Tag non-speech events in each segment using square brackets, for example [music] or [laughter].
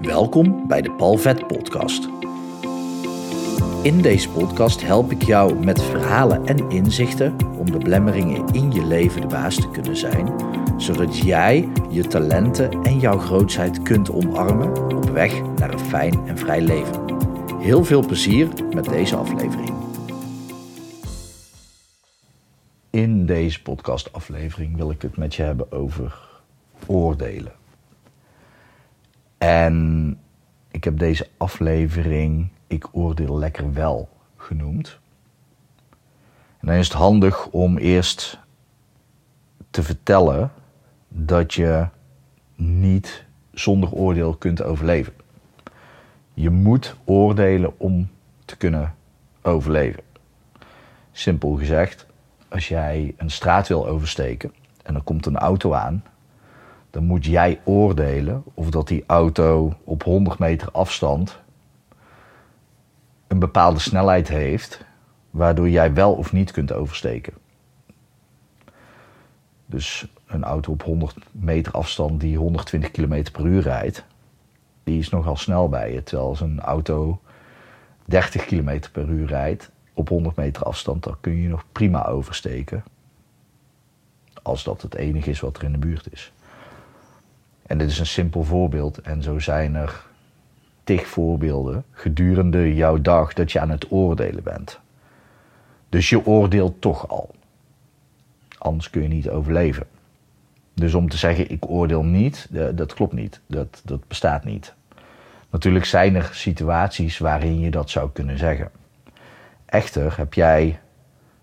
Welkom bij de Palvet Podcast. In deze podcast help ik jou met verhalen en inzichten om de belemmeringen in je leven de baas te kunnen zijn, zodat jij je talenten en jouw grootheid kunt omarmen op weg naar een fijn en vrij leven. Heel veel plezier met deze aflevering. In deze podcastaflevering wil ik het met je hebben over oordelen. En ik heb deze aflevering Ik oordeel lekker wel genoemd. En dan is het handig om eerst te vertellen dat je niet zonder oordeel kunt overleven. Je moet oordelen om te kunnen overleven. Simpel gezegd, als jij een straat wil oversteken en er komt een auto aan dan moet jij oordelen of dat die auto op 100 meter afstand een bepaalde snelheid heeft, waardoor jij wel of niet kunt oversteken. Dus een auto op 100 meter afstand die 120 km per uur rijdt, die is nogal snel bij je. Terwijl als een auto 30 km per uur rijdt op 100 meter afstand, dan kun je nog prima oversteken. Als dat het enige is wat er in de buurt is. En dit is een simpel voorbeeld. En zo zijn er tig voorbeelden gedurende jouw dag dat je aan het oordelen bent. Dus je oordeelt toch al. Anders kun je niet overleven. Dus om te zeggen ik oordeel niet, dat klopt niet. Dat, dat bestaat niet. Natuurlijk zijn er situaties waarin je dat zou kunnen zeggen. Echter heb jij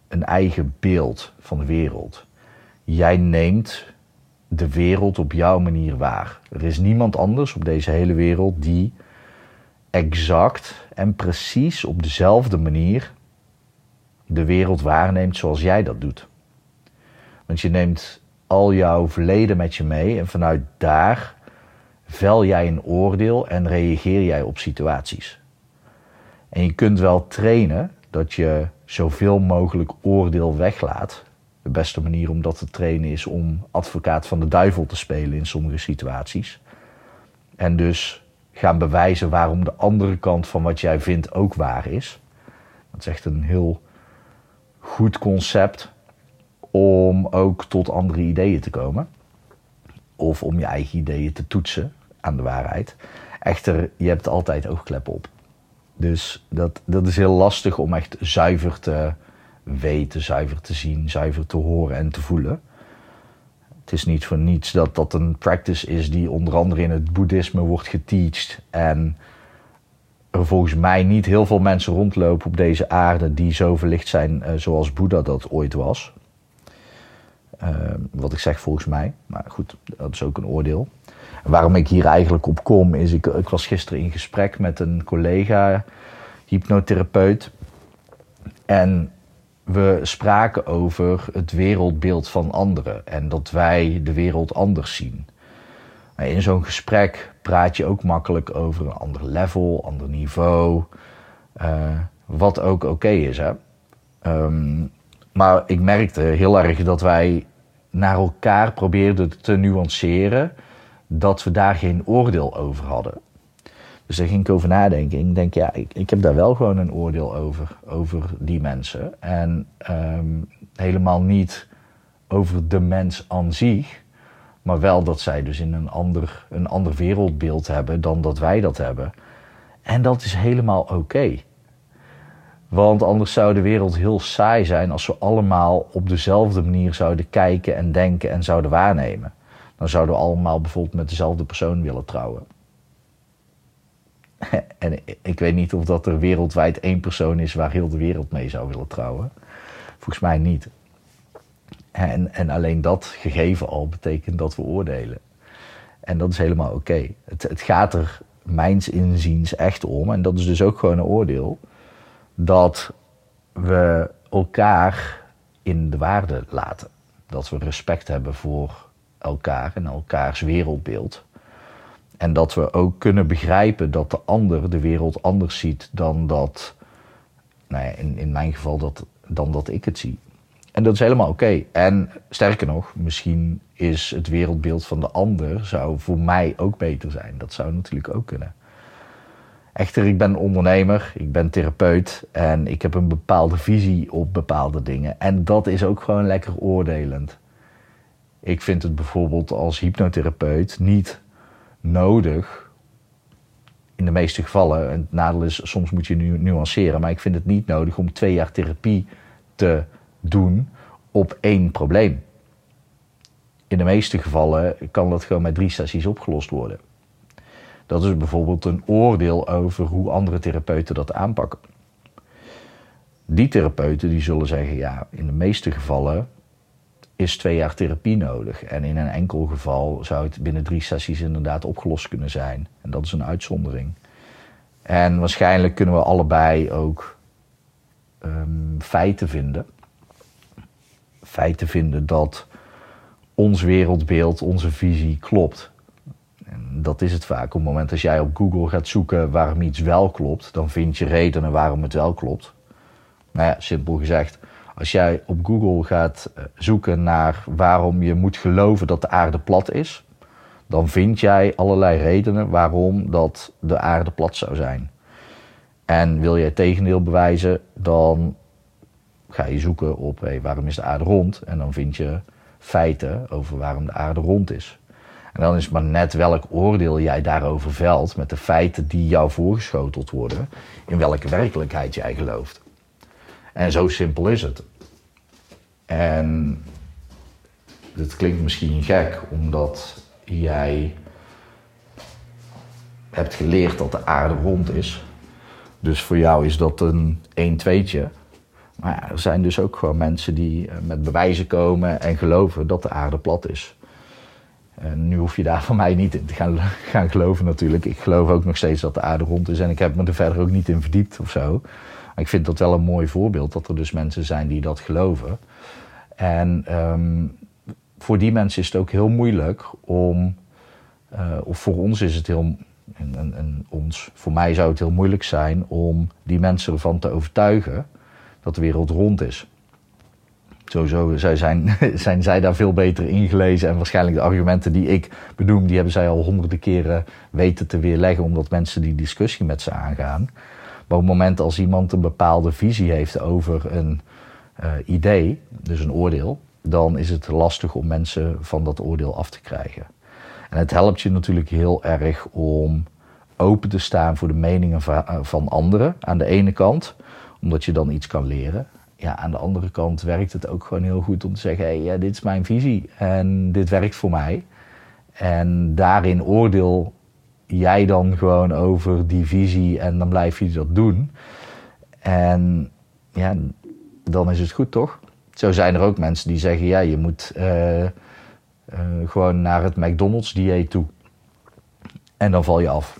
een eigen beeld van de wereld. Jij neemt de wereld op jouw manier waar. Er is niemand anders op deze hele wereld die exact en precies op dezelfde manier de wereld waarneemt zoals jij dat doet. Want je neemt al jouw verleden met je mee en vanuit daar vel jij een oordeel en reageer jij op situaties. En je kunt wel trainen dat je zoveel mogelijk oordeel weglaat de beste manier om dat te trainen is om advocaat van de duivel te spelen in sommige situaties. En dus gaan bewijzen waarom de andere kant van wat jij vindt ook waar is. Dat is echt een heel goed concept om ook tot andere ideeën te komen. Of om je eigen ideeën te toetsen aan de waarheid. Echter, je hebt altijd oogkleppen op. Dus dat, dat is heel lastig om echt zuiver te weten, zuiver te zien, zuiver te horen en te voelen. Het is niet voor niets dat dat een practice is die onder andere in het boeddhisme wordt geteacht. En er volgens mij niet heel veel mensen rondlopen op deze aarde die zo verlicht zijn uh, zoals Boeddha dat ooit was. Uh, wat ik zeg volgens mij, maar goed, dat is ook een oordeel. Waarom ik hier eigenlijk op kom is, ik, ik was gisteren in gesprek met een collega, hypnotherapeut. En we spraken over het wereldbeeld van anderen en dat wij de wereld anders zien. In zo'n gesprek praat je ook makkelijk over een ander level, ander niveau, uh, wat ook oké is. Hè? Um, maar ik merkte heel erg dat wij naar elkaar probeerden te nuanceren dat we daar geen oordeel over hadden. Dus daar ging ik over nadenken. Ik denk, ja, ik, ik heb daar wel gewoon een oordeel over, over die mensen. En um, helemaal niet over de mens aan zich, maar wel dat zij dus in een ander, een ander wereldbeeld hebben dan dat wij dat hebben. En dat is helemaal oké. Want anders zou de wereld heel saai zijn als we allemaal op dezelfde manier zouden kijken en denken en zouden waarnemen. Dan zouden we allemaal bijvoorbeeld met dezelfde persoon willen trouwen. [laughs] en ik weet niet of dat er wereldwijd één persoon is waar heel de wereld mee zou willen trouwen. Volgens mij niet. En, en alleen dat gegeven al betekent dat we oordelen. En dat is helemaal oké. Het, het gaat er mijns inziens echt om, en dat is dus ook gewoon een oordeel, dat we elkaar in de waarde laten. Dat we respect hebben voor elkaar en elkaars wereldbeeld. En dat we ook kunnen begrijpen dat de ander de wereld anders ziet dan dat, nou ja, in, in mijn geval, dat, dan dat ik het zie. En dat is helemaal oké. En sterker nog, misschien is het wereldbeeld van de ander zou voor mij ook beter zijn. Dat zou natuurlijk ook kunnen. Echter, ik ben ondernemer, ik ben therapeut en ik heb een bepaalde visie op bepaalde dingen. En dat is ook gewoon lekker oordelend. Ik vind het bijvoorbeeld als hypnotherapeut niet nodig, in de meeste gevallen, en het nadeel is soms moet je nu nuanceren, maar ik vind het niet nodig om twee jaar therapie te doen op één probleem. In de meeste gevallen kan dat gewoon met drie sessies opgelost worden. Dat is bijvoorbeeld een oordeel over hoe andere therapeuten dat aanpakken. Die therapeuten die zullen zeggen, ja, in de meeste gevallen is twee jaar therapie nodig. En in een enkel geval zou het binnen drie sessies inderdaad opgelost kunnen zijn. En dat is een uitzondering. En waarschijnlijk kunnen we allebei ook um, feiten vinden. Feiten vinden dat ons wereldbeeld, onze visie klopt. En dat is het vaak. Op het moment dat jij op Google gaat zoeken waarom iets wel klopt, dan vind je redenen waarom het wel klopt. Nou ja, simpel gezegd, als jij op Google gaat eh, zoeken naar waarom je moet geloven dat de aarde plat is, dan vind jij allerlei redenen waarom dat de aarde plat zou zijn. En wil je het tegendeel bewijzen, dan ga je zoeken op hey, waarom is de aarde rond en dan vind je feiten over waarom de aarde rond is. En dan is maar net welk oordeel jij daarover velt met de feiten die jou voorgeschoteld worden, in welke werkelijkheid jij gelooft. En zo simpel is het. En het klinkt misschien gek, omdat jij hebt geleerd dat de aarde rond is. Dus voor jou is dat een 1-2'tje. Maar ja, er zijn dus ook gewoon mensen die eh, met bewijzen komen en geloven dat de aarde plat is. En nu hoef je daar [laughs] van mij niet in te gaan, gaan geloven natuurlijk. Ik geloof ook nog steeds dat de aarde rond is en ik heb me er verder ook niet in verdiept of zo. Maar ik vind dat wel een mooi voorbeeld dat er dus mensen zijn die dat geloven. En um, voor die mensen is het ook heel moeilijk om, uh, of voor ons is het heel, en, en, en, ons, voor mij zou het heel moeilijk zijn om die mensen ervan te overtuigen dat de wereld rond is. Sowieso zij zijn, [laughs] zijn zij daar veel beter ingelezen en waarschijnlijk de argumenten die ik benoem, die hebben zij al honderden keren weten te weerleggen omdat mensen die discussie met ze aangaan. Maar op het moment als iemand een bepaalde visie heeft over een uh, idee, dus een oordeel, dan is het lastig om mensen van dat oordeel af te krijgen. En het helpt je natuurlijk heel erg om open te staan voor de meningen van anderen aan de ene kant, omdat je dan iets kan leren. Ja, aan de andere kant werkt het ook gewoon heel goed om te zeggen: hé, hey, ja, dit is mijn visie en dit werkt voor mij. En daarin oordeel jij dan gewoon over die visie en dan blijf je dat doen. En ja, dan is het goed toch? Zo zijn er ook mensen die zeggen: ja, je moet uh, uh, gewoon naar het McDonald's-dieet toe. En dan val je af.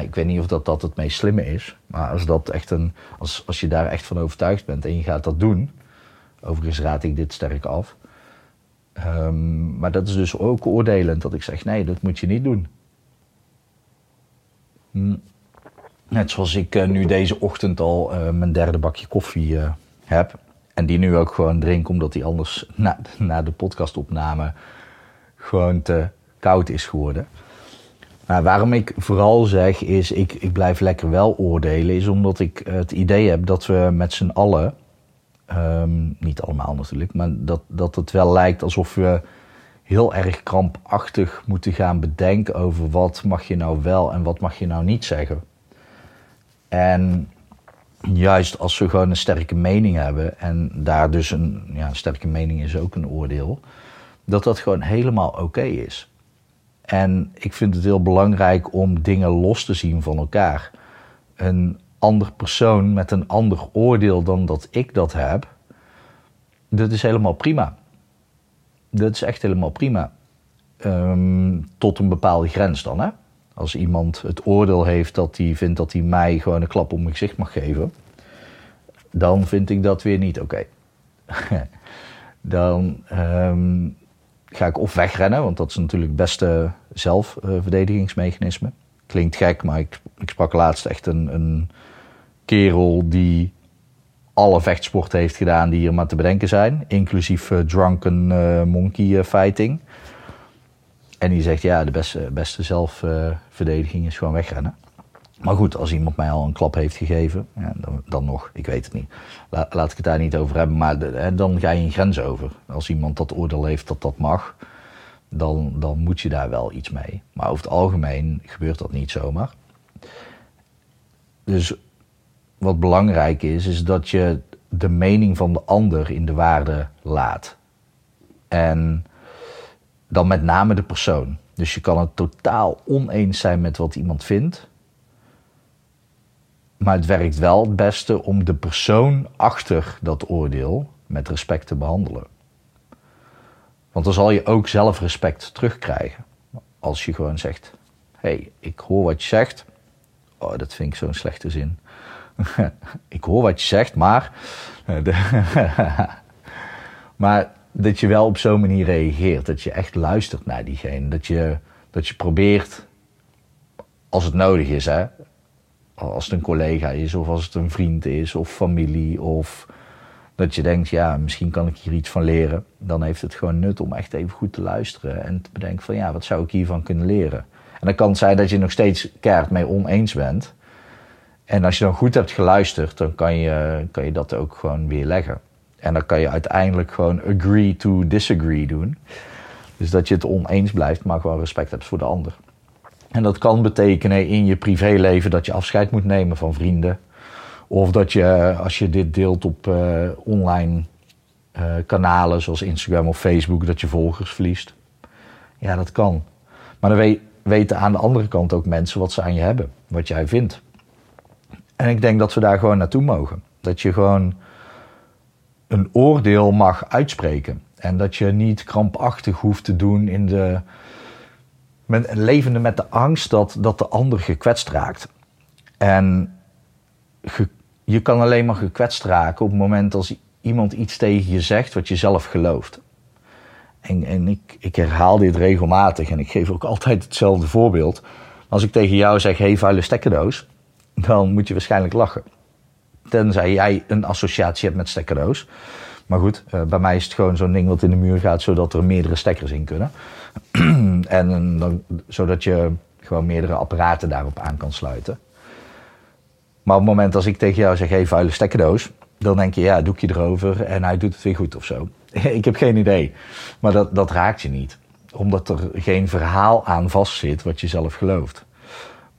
Ik weet niet of dat, dat het meest slimme is. Maar als, dat echt een, als, als je daar echt van overtuigd bent en je gaat dat doen. Overigens raad ik dit sterk af. Um, maar dat is dus ook oordelend dat ik zeg: nee, dat moet je niet doen. Hm. Net zoals ik uh, nu deze ochtend al uh, mijn derde bakje koffie uh, heb. En die nu ook gewoon drink, omdat die anders [laughs] na, na de podcastopname gewoon te koud is geworden. Maar waarom ik vooral zeg is, ik, ik blijf lekker wel oordelen, is omdat ik het idee heb dat we met z'n allen, um, niet allemaal natuurlijk, maar dat, dat het wel lijkt alsof we heel erg krampachtig moeten gaan bedenken over wat mag je nou wel en wat mag je nou niet zeggen. En juist als we gewoon een sterke mening hebben, en daar dus een ja, sterke mening is ook een oordeel, dat dat gewoon helemaal oké is. En ik vind het heel belangrijk om dingen los te zien van elkaar. Een ander persoon met een ander oordeel dan dat ik dat heb, dat is helemaal prima. Dat is echt helemaal prima. Um, tot een bepaalde grens dan, hè? Als iemand het oordeel heeft dat hij vindt dat hij mij gewoon een klap op mijn gezicht mag geven, dan vind ik dat weer niet oké. [laughs] Dan um, ga ik of wegrennen, want dat is natuurlijk het beste zelfverdedigingsmechanisme. Klinkt gek, maar ik, ik sprak laatst echt een, een kerel die alle vechtsporten heeft gedaan die er maar te bedenken zijn. Inclusief drunken monkey fighting. En die zegt, ja, de beste, beste zelfverdediging is gewoon wegrennen. Maar goed, als iemand mij al een klap heeft gegeven, dan, dan, nog, ik weet het niet. laat ik het daar niet over hebben, maar dan ga je een grens over. Als iemand dat oordeel heeft dat dat mag, dan, dan moet je daar wel iets mee. Maar over het algemeen gebeurt dat niet zomaar. Dus wat belangrijk is, is dat je de mening van de ander in de waarde laat. En dan met name de persoon. Dus je kan het totaal oneens zijn met wat iemand vindt. Maar het werkt wel het beste om de persoon achter dat oordeel met respect te behandelen. Want dan zal je ook zelf respect terugkrijgen. Als je gewoon zegt: hey, ik hoor wat je zegt. Oh, dat vind ik zo'n slechte zin. [laughs] ik hoor wat je zegt, maar. [laughs] maar dat je wel op zo'n manier reageert. Dat je echt luistert naar diegene. Dat je, dat je probeert, als het nodig is, hè, als het een collega is, of als het een vriend is, of familie, of dat je denkt, ja, misschien kan ik hier iets van leren. Dan heeft het gewoon nut om echt even goed te luisteren en te bedenken van, ja, wat zou ik hiervan kunnen leren? En dan kan het zijn dat je nog steeds keihard mee oneens bent. En als je dan goed hebt geluisterd, dan kan je, kan je dat ook gewoon weer leggen. En dan kan je uiteindelijk gewoon agree to disagree doen. Dus dat je het oneens blijft, maar gewoon respect hebt voor de ander. En dat kan betekenen in je privéleven dat je afscheid moet nemen van vrienden. Of dat je, als je dit deelt op uh, online uh, kanalen zoals Instagram of Facebook, dat je volgers verliest. Ja, dat kan. Maar dan weten aan de andere kant ook mensen wat ze aan je hebben, wat jij vindt. En ik denk dat we daar gewoon naartoe mogen. Dat je gewoon een oordeel mag uitspreken. En dat je niet krampachtig hoeft te doen in de. Met, levende met de angst dat, dat de ander gekwetst raakt. En je kan alleen maar gekwetst raken op het moment als iemand iets tegen je zegt wat je zelf gelooft. En, en ik, ik herhaal dit regelmatig en ik geef ook altijd hetzelfde voorbeeld. Als ik tegen jou zeg, hey vuile stekkerdoos, dan moet je waarschijnlijk lachen. Tenzij jij een associatie hebt met stekkerdoos. Maar goed, uh, bij mij is het gewoon zo'n ding wat in de muur gaat, zodat er meerdere stekkers in kunnen. [clears throat] en dan, zodat je gewoon meerdere apparaten daarop aan kan sluiten. Maar op het moment als ik tegen jou zeg, hey, vuile stekkerdoos, dan denk je, ja, doekje erover en hij doet het weer goed of zo. [laughs] ik heb geen idee. Maar dat, dat raakt je niet. Omdat er geen verhaal aan vastzit wat je zelf gelooft.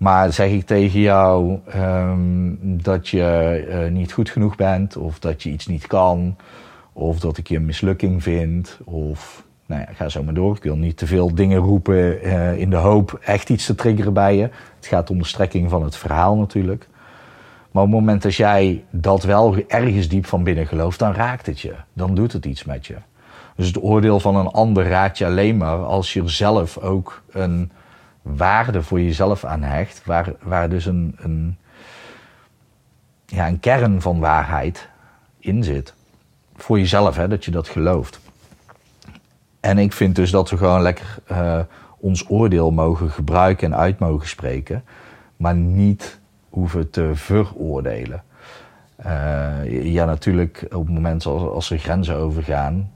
Maar zeg ik tegen jou um, dat je uh, niet goed genoeg bent, of dat je iets niet kan, of dat ik je een mislukking vind, of nou ja, ga zo maar door. Ik wil niet te veel dingen roepen uh, in de hoop echt iets te triggeren bij je. Het gaat om de strekking van het verhaal natuurlijk. Maar op het moment dat jij dat wel ergens diep van binnen gelooft, dan raakt het je. Dan doet het iets met je. Dus het oordeel van een ander raakt je alleen maar als je er zelf ook een waarde voor jezelf aan hecht, waar, waar dus een, een, ja, een kern van waarheid in zit. Voor jezelf, hè, dat je dat gelooft. En ik vind dus dat we gewoon lekker uh, ons oordeel mogen gebruiken en uit mogen spreken, maar niet hoeven te veroordelen. Uh, ja, natuurlijk, op het moment als, als er grenzen overgaan,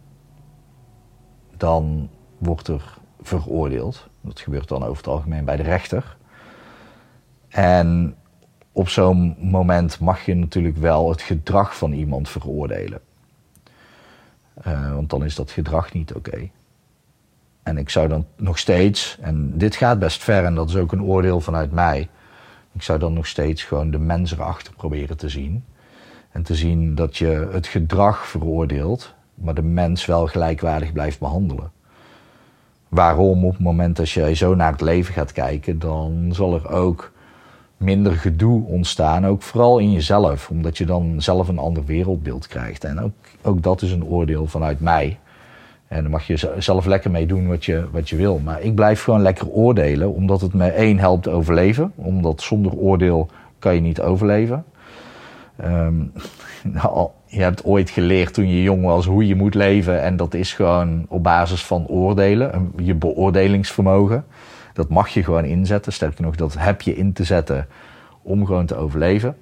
dan wordt er veroordeeld. Dat gebeurt dan over het algemeen bij de rechter. En op zo'n moment mag je natuurlijk wel het gedrag van iemand veroordelen. Uh, want dan is dat gedrag niet oké. En ik zou dan nog steeds, en dit gaat best ver en dat is ook een oordeel vanuit mij. Ik zou dan nog steeds gewoon de mens erachter proberen te zien. En te zien dat je het gedrag veroordeelt, maar de mens wel gelijkwaardig blijft behandelen. Waarom? Op het moment dat je zo naar het leven gaat kijken, dan zal er ook minder gedoe ontstaan. Ook vooral in jezelf, omdat je dan zelf een ander wereldbeeld krijgt. En ook, ook dat is een oordeel vanuit mij. En dan mag je zelf lekker mee doen wat je, wat je wil. Maar ik blijf gewoon lekker oordelen, omdat het me één helpt overleven. Omdat zonder oordeel kan je niet overleven. Um, [laughs] nou, je hebt ooit geleerd toen je jong was hoe je moet leven. En dat is gewoon op basis van oordelen, je beoordelingsvermogen. Dat mag je gewoon inzetten. Sterker nog, dat heb je in te zetten om gewoon te overleven.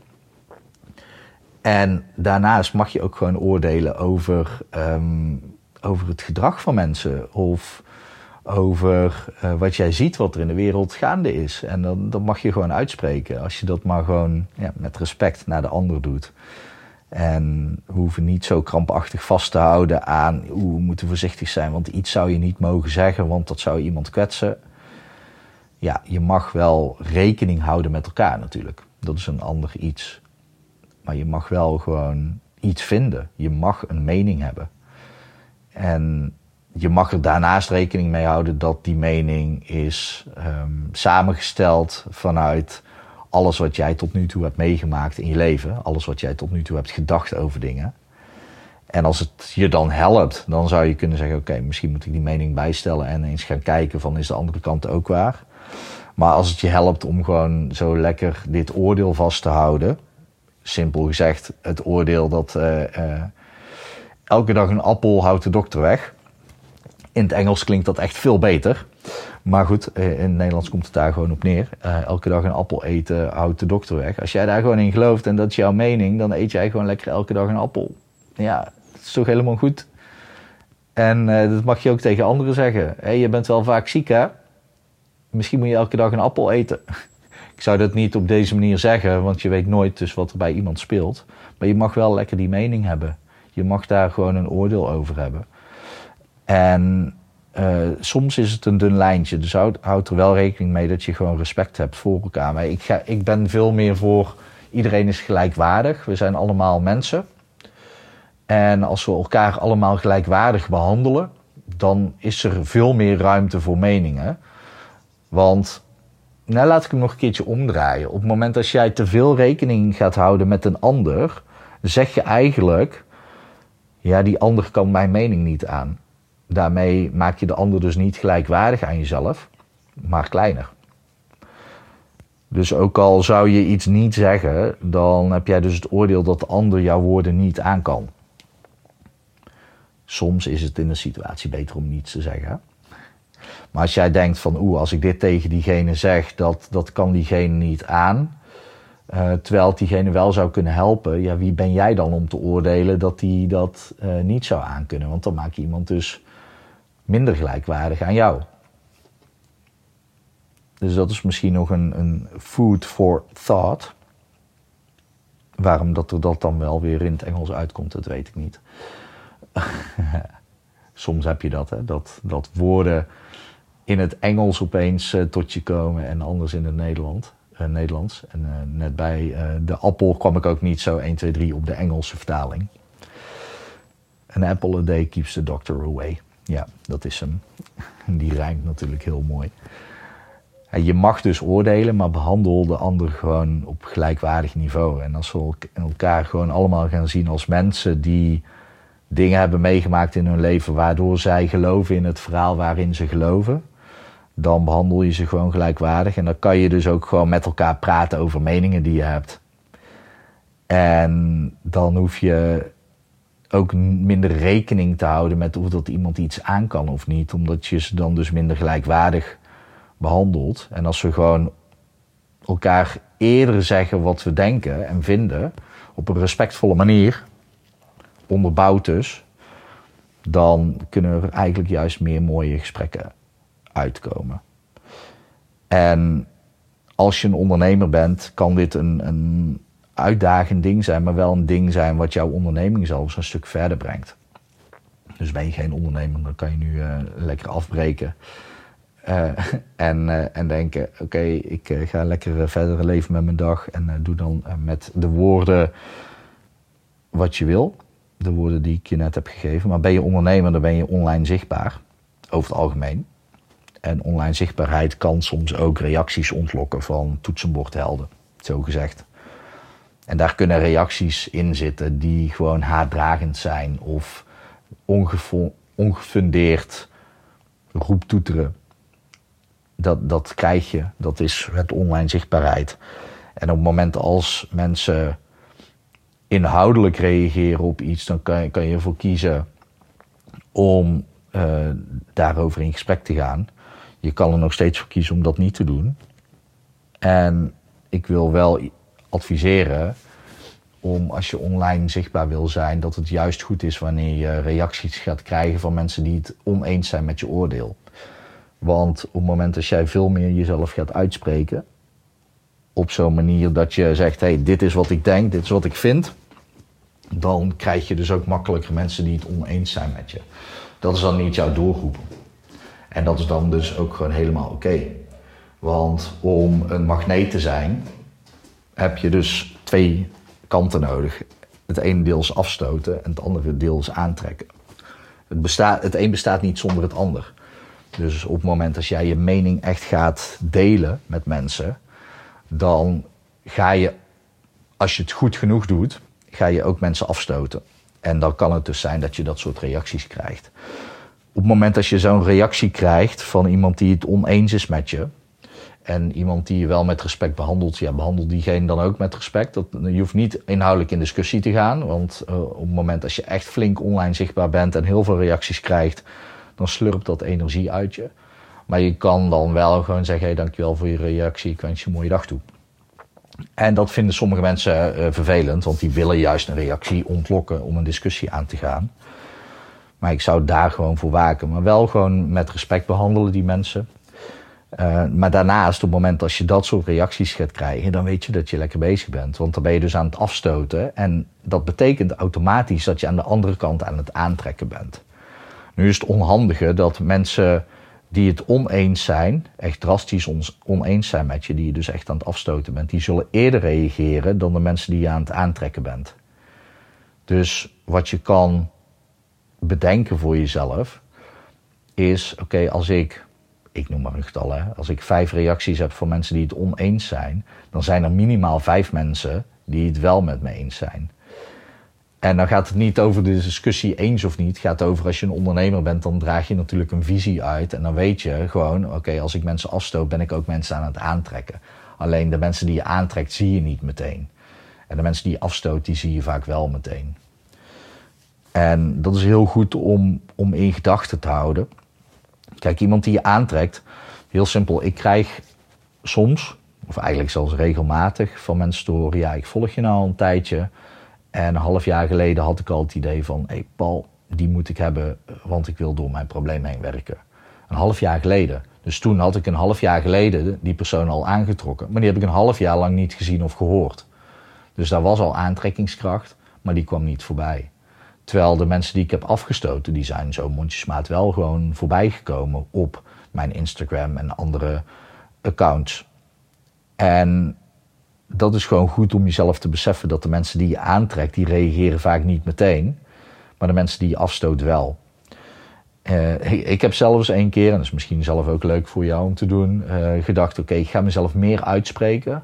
En daarnaast mag je ook gewoon oordelen over, ehm, over het gedrag van mensen. Of over uh, wat jij ziet wat er in de wereld gaande is. En dan, dan mag je gewoon uitspreken. Als je dat maar gewoon ja, met respect naar de ander doet. En we hoeven niet zo krampachtig vast te houden aan hoe we moeten voorzichtig zijn. Want iets zou je niet mogen zeggen, want dat zou iemand kwetsen. Ja, je mag wel rekening houden met elkaar natuurlijk. Dat is een ander iets. Maar je mag wel gewoon iets vinden. Je mag een mening hebben. En je mag er daarnaast rekening mee houden dat die mening is um, samengesteld vanuit alles wat jij tot nu toe hebt meegemaakt in je leven. Alles wat jij tot nu toe hebt gedacht over dingen. En als het je dan helpt, dan zou je kunnen zeggen: Oké, misschien moet ik die mening bijstellen en eens gaan kijken van is de andere kant ook waar. Maar als het je helpt om gewoon zo lekker dit oordeel vast te houden, simpel gezegd, het oordeel dat uh, uh, elke dag een appel houdt de dokter weg. In het Engels klinkt dat echt veel beter. Maar goed, eh, in het Nederlands komt het daar gewoon op neer. Uh, elke dag een appel eten houdt de dokter weg. Als jij daar gewoon in gelooft en dat is jouw mening, dan eet jij gewoon lekker elke dag een appel. Ja, dat is toch helemaal goed. En uh, dat mag je ook tegen anderen zeggen. Hey, je bent wel vaak ziek, hè? Misschien moet je elke dag een appel eten. [laughs] Ik zou dat niet op deze manier zeggen, want je weet nooit dus wat er bij iemand speelt. Maar je mag wel lekker die mening hebben. Je mag daar gewoon een oordeel over hebben. En uh, soms is het een dun lijntje. Dus houd, houd, er wel rekening mee dat je gewoon respect hebt voor elkaar. Maar ik, ga, ik ben veel meer voor iedereen is gelijkwaardig. We zijn allemaal mensen. En als we elkaar allemaal gelijkwaardig behandelen, dan is er veel meer ruimte voor meningen. Want, nou laat ik hem nog een keertje omdraaien. Op het moment dat jij te veel rekening gaat houden met een ander, zeg je eigenlijk, ja, die ander kan mijn mening niet aan. Daarmee maak je de ander dus niet gelijkwaardig aan jezelf, maar kleiner. Dus ook al zou je iets niet zeggen, dan heb jij dus het oordeel dat de ander jouw woorden niet aan kan. Soms is het in een situatie beter om niets te zeggen. Maar als jij denkt van oeh, als ik dit tegen diegene zeg, dat, dat kan diegene niet aan. Uh, terwijl het diegene wel zou kunnen helpen, ja, wie ben jij dan om te oordelen dat die dat uh, niet zou aankunnen? Want dan maak je iemand dus minder gelijkwaardig aan jou. Dus dat is misschien nog een, een food for thought. Waarom dat er dat dan wel weer in het Engels uitkomt, dat weet ik niet. [laughs] Soms heb je dat, hè? Dat, dat woorden in het Engels opeens uh, tot je komen en anders in het Nederland, uh, Nederlands. En uh, net bij de appel kwam ik ook niet zo 1, 2, 3 op de Engelse vertaling. An apple a day keeps the doctor away. Ja, dat is hem. [laughs] Die rijmt natuurlijk heel mooi. Je mag dus oordelen, maar behandel de ander gewoon op gelijkwaardig niveau. En als we elkaar gewoon allemaal gaan zien als mensen die dingen hebben meegemaakt in hun leven waardoor zij geloven in het verhaal waarin ze geloven, dan behandel je ze gewoon gelijkwaardig. En dan kan je dus ook gewoon met elkaar praten over meningen die je hebt. En dan hoef je ook minder rekening te houden met of dat iemand iets aan kan of niet. Omdat je ze dan dus minder gelijkwaardig behandelt. En als we gewoon elkaar eerder zeggen wat we denken en vinden, op een respectvolle manier, onderbouwd dus, dan kunnen er eigenlijk juist meer mooie gesprekken uitkomen. En als je een ondernemer bent, kan dit een, een uitdagend ding zijn, maar wel een ding zijn wat jouw onderneming zelfs een stuk verder brengt. Dus ben je geen ondernemer, dan kan je nu uh, lekker afbreken. Uh, [laughs] en, uh, en denken: oké, ik ga lekker verder leven met mijn dag. En doe dan met de woorden wat je wil. De woorden die ik je net heb gegeven. Maar ben je ondernemer, dan ben je online zichtbaar. Over het algemeen. En online zichtbaarheid kan soms ook reacties ontlokken van toetsenbordhelden, zo gezegd. En daar kunnen reacties in zitten die gewoon haatdragend zijn of ongefundeerd roeptoeteren. Dat, dat krijg je, dat is het online zichtbaarheid. En op het moment als mensen inhoudelijk reageren op iets, dan kan je, kan je ervoor kiezen om uh, daarover in gesprek te gaan. Je kan er nog steeds voor kiezen om dat niet te doen. En ik wil wel adviseren om als je online zichtbaar wil zijn, dat het juist goed is wanneer je reacties gaat krijgen van mensen die het oneens zijn met je oordeel. Want op het moment dat jij veel meer jezelf gaat uitspreken, op zo'n manier dat je zegt: hé, hey, dit is wat ik denk, dit is wat ik vind, dan krijg je dus ook makkelijker mensen die het oneens zijn met je. Dat is dan niet jouw doelgroep. En dat is dan dus ook gewoon helemaal oké. Want om een magneet te zijn, heb je dus twee kanten nodig. Het ene deel is afstoten en het andere deel is aantrekken. Het, het een bestaat niet zonder het ander. Dus op het moment dat jij je mening echt gaat delen met mensen, dan ga je, als je het goed genoeg doet, ga je ook mensen afstoten. En dan kan het dus zijn dat je dat soort reacties krijgt. Op het moment dat je zo'n reactie krijgt van iemand die het oneens is met je, en iemand die je wel met respect behandelt, ja, behandel diegene dan ook met respect. Dat, je hoeft niet inhoudelijk in discussie te gaan. Want uh, op het moment dat je echt flink online zichtbaar bent en heel veel reacties krijgt, dan slurpt dat energie uit je. Maar je kan dan wel gewoon zeggen: hey, dankjewel voor je reactie, ik wens je een mooie dag toe. En dat vinden sommige mensen uh, vervelend, want die willen juist een reactie ontlokken om een discussie aan te gaan. Maar ik zou daar gewoon voor waken. Maar wel gewoon met respect behandelen die mensen. Uh, maar daarnaast, op het moment als je dat soort reacties gaat krijgen, dan weet je dat je lekker bezig bent. Want dan ben je dus aan het afstoten. En dat betekent automatisch dat je aan de andere kant aan het aantrekken bent. Nu is het onhandige dat mensen die het oneens zijn, echt drastisch oneens zijn met je, die je dus echt aan het afstoten bent, die zullen eerder reageren dan de mensen die je aan het aantrekken bent. Dus wat je kan bedenken voor jezelf is: oké, als ik ik noem maar een getal, hè. als ik vijf reacties heb van mensen die het oneens zijn, dan zijn er minimaal vijf mensen die het wel met me eens zijn. En dan gaat het niet over de discussie eens of niet. Het gaat over als je een ondernemer bent, dan draag je natuurlijk een visie uit. En dan weet je gewoon, oké, als ik mensen afstoot, ben ik ook mensen aan het aantrekken. Alleen de mensen die je aantrekt, zie je niet meteen. En de mensen die je afstoot, die zie je vaak wel meteen. En dat is heel goed om, om in gedachten te houden. Kijk, iemand die je aantrekt, heel simpel. Ik krijg soms, of eigenlijk zelfs regelmatig, van mensen te horen: ja, ik volg je nou al een tijdje. En een half jaar geleden had ik al het idee van: hé, hey Paul, die moet ik hebben, want ik wil door mijn probleem heen werken. Een half jaar geleden. Dus toen had ik een half jaar geleden die persoon al aangetrokken. Maar die heb ik een half jaar lang niet gezien of gehoord. Dus daar was al aantrekkingskracht, maar die kwam niet voorbij. Terwijl de mensen die ik heb afgestoten, die zijn zo mondjesmaat wel gewoon voorbij gekomen op mijn Instagram en andere accounts. En dat is gewoon goed om jezelf te beseffen dat de mensen die je aantrekt, die reageren vaak niet meteen. Maar de mensen die je afstoot wel. Uh, ik heb zelfs een keer, en dat is misschien zelf ook leuk voor jou om te doen, uh, gedacht: oké, ik ga mezelf meer uitspreken.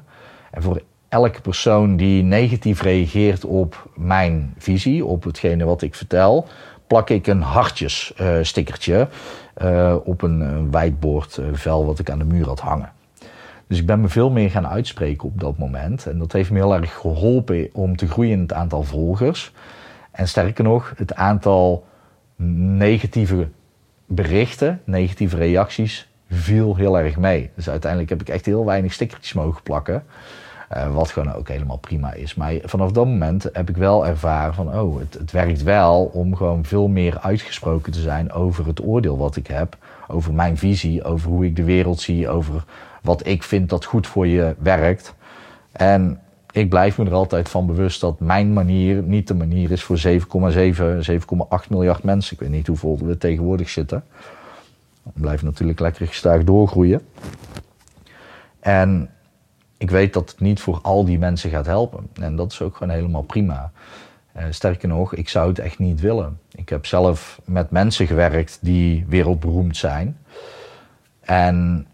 En voor elke persoon die negatief reageert op mijn visie, op hetgene wat ik vertel, plak ik een hartjes-stickertje uh, uh, op een whiteboardvel wat ik aan de muur had hangen. Dus ik ben me veel meer gaan uitspreken op dat moment. En dat heeft me heel erg geholpen om te groeien in het aantal volgers. En sterker nog, het aantal negatieve berichten, negatieve reacties, viel heel erg mee. Dus uiteindelijk heb ik echt heel weinig stickertjes mogen plakken. Uh, wat gewoon ook helemaal prima is. Maar vanaf dat moment heb ik wel ervaren van, oh, het, het, werkt wel om gewoon veel meer uitgesproken te zijn over het oordeel wat ik heb. Over mijn visie, over hoe ik de wereld zie, over wat ik vind dat goed voor je werkt. En ik blijf me er altijd van bewust dat mijn manier niet de manier is voor 7,7, 7,8 miljard mensen. Ik weet niet hoeveel we tegenwoordig zitten. We blijven natuurlijk lekker gestaag doorgroeien. En ik weet dat het niet voor al die mensen gaat helpen. En dat is ook gewoon helemaal prima. Uh, sterker nog, ik zou het echt niet willen. Ik heb zelf met mensen gewerkt die wereldberoemd zijn. En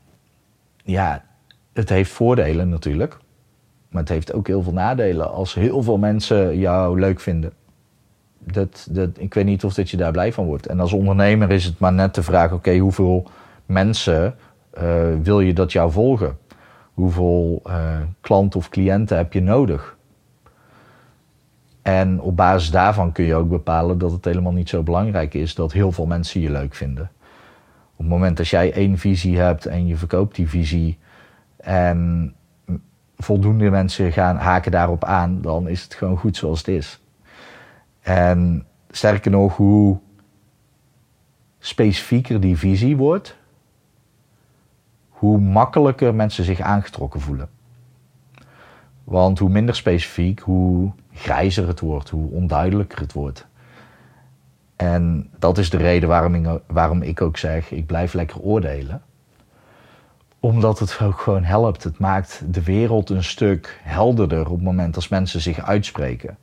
ja, het heeft voordelen natuurlijk. Maar het heeft ook heel veel nadelen. Als heel veel mensen jou leuk vinden. Dat, dat, ik weet niet of dat je daar blij van wordt. En als ondernemer is het maar net de vraag: oké, hoeveel mensen uh, wil je dat jou volgen? Hoeveel uh, klanten of cliënten heb je nodig? En op basis daarvan kun je ook bepalen dat het helemaal niet zo belangrijk is dat heel veel mensen je leuk vinden. Op het moment dat jij één visie hebt en je verkoopt die visie en voldoende mensen gaan haken daarop aan, dan is het gewoon goed zoals het is. En sterker nog, hoe specifieker die visie wordt, hoe makkelijker mensen zich aangetrokken voelen. Want hoe minder specifiek, hoe grijzer het wordt, hoe onduidelijker het wordt. En dat is de reden waarom ik, ook zeg, ik blijf lekker oordelen. Omdat het ook gewoon helpt. Het maakt de wereld een stuk helderder op het moment als mensen zich uitspreken.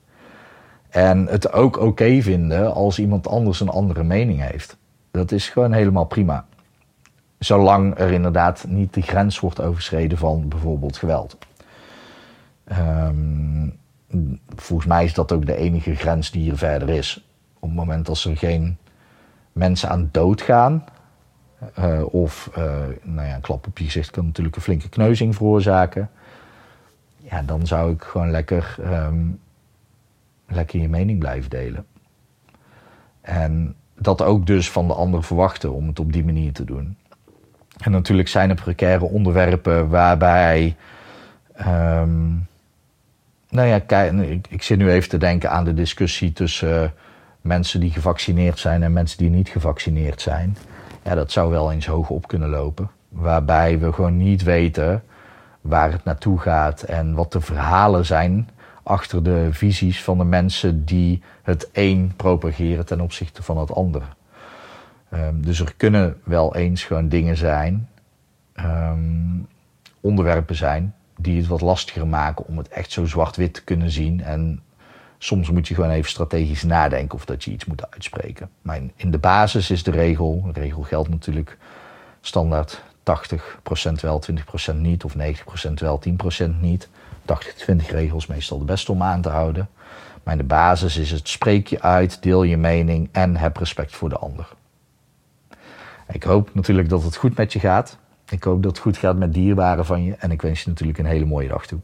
En het ook oké vinden als iemand anders een andere mening heeft. Dat is gewoon helemaal prima. Zolang er inderdaad niet de grens wordt overschreden van bijvoorbeeld geweld. Um, volgens mij is dat ook de enige grens die hier verder is. Op het moment dat er geen mensen aan dood gaan, uh, of uh, nou ja, een klap op je gezicht kan natuurlijk een flinke kneuzing veroorzaken. Ja, dan zou ik gewoon lekker, um, lekker je mening blijven delen. En dat ook dus van de ander verwachten om het op die manier te doen. En natuurlijk zijn er precaire onderwerpen waarbij. Um, nou ja, ik, ik, zit nu even te denken aan de discussie tussen uh, mensen die gevaccineerd zijn en mensen die niet gevaccineerd zijn. Ja, dat zou wel eens hoog op kunnen lopen. Waarbij we gewoon niet weten waar het naartoe gaat en wat de verhalen zijn achter de visies van de mensen die het een propageren ten opzichte van het andere. Um, dus er kunnen wel eens gewoon dingen zijn, um, onderwerpen zijn, die het wat lastiger maken om het echt zo zwart-wit te kunnen zien. En soms moet je gewoon even strategisch nadenken of dat je iets moet uitspreken. Maar in de basis is de regel, de regel geldt natuurlijk standaard 80% wel, 20% niet, of 90% wel, 10% niet. 80-20 regels meestal de beste om aan te houden. Maar in de basis is het spreek je uit, deel je mening en heb respect voor de ander. Ik hoop natuurlijk dat het goed met je gaat. Ik hoop dat het goed gaat met dierbaren van je. En ik wens je natuurlijk een hele mooie dag toe.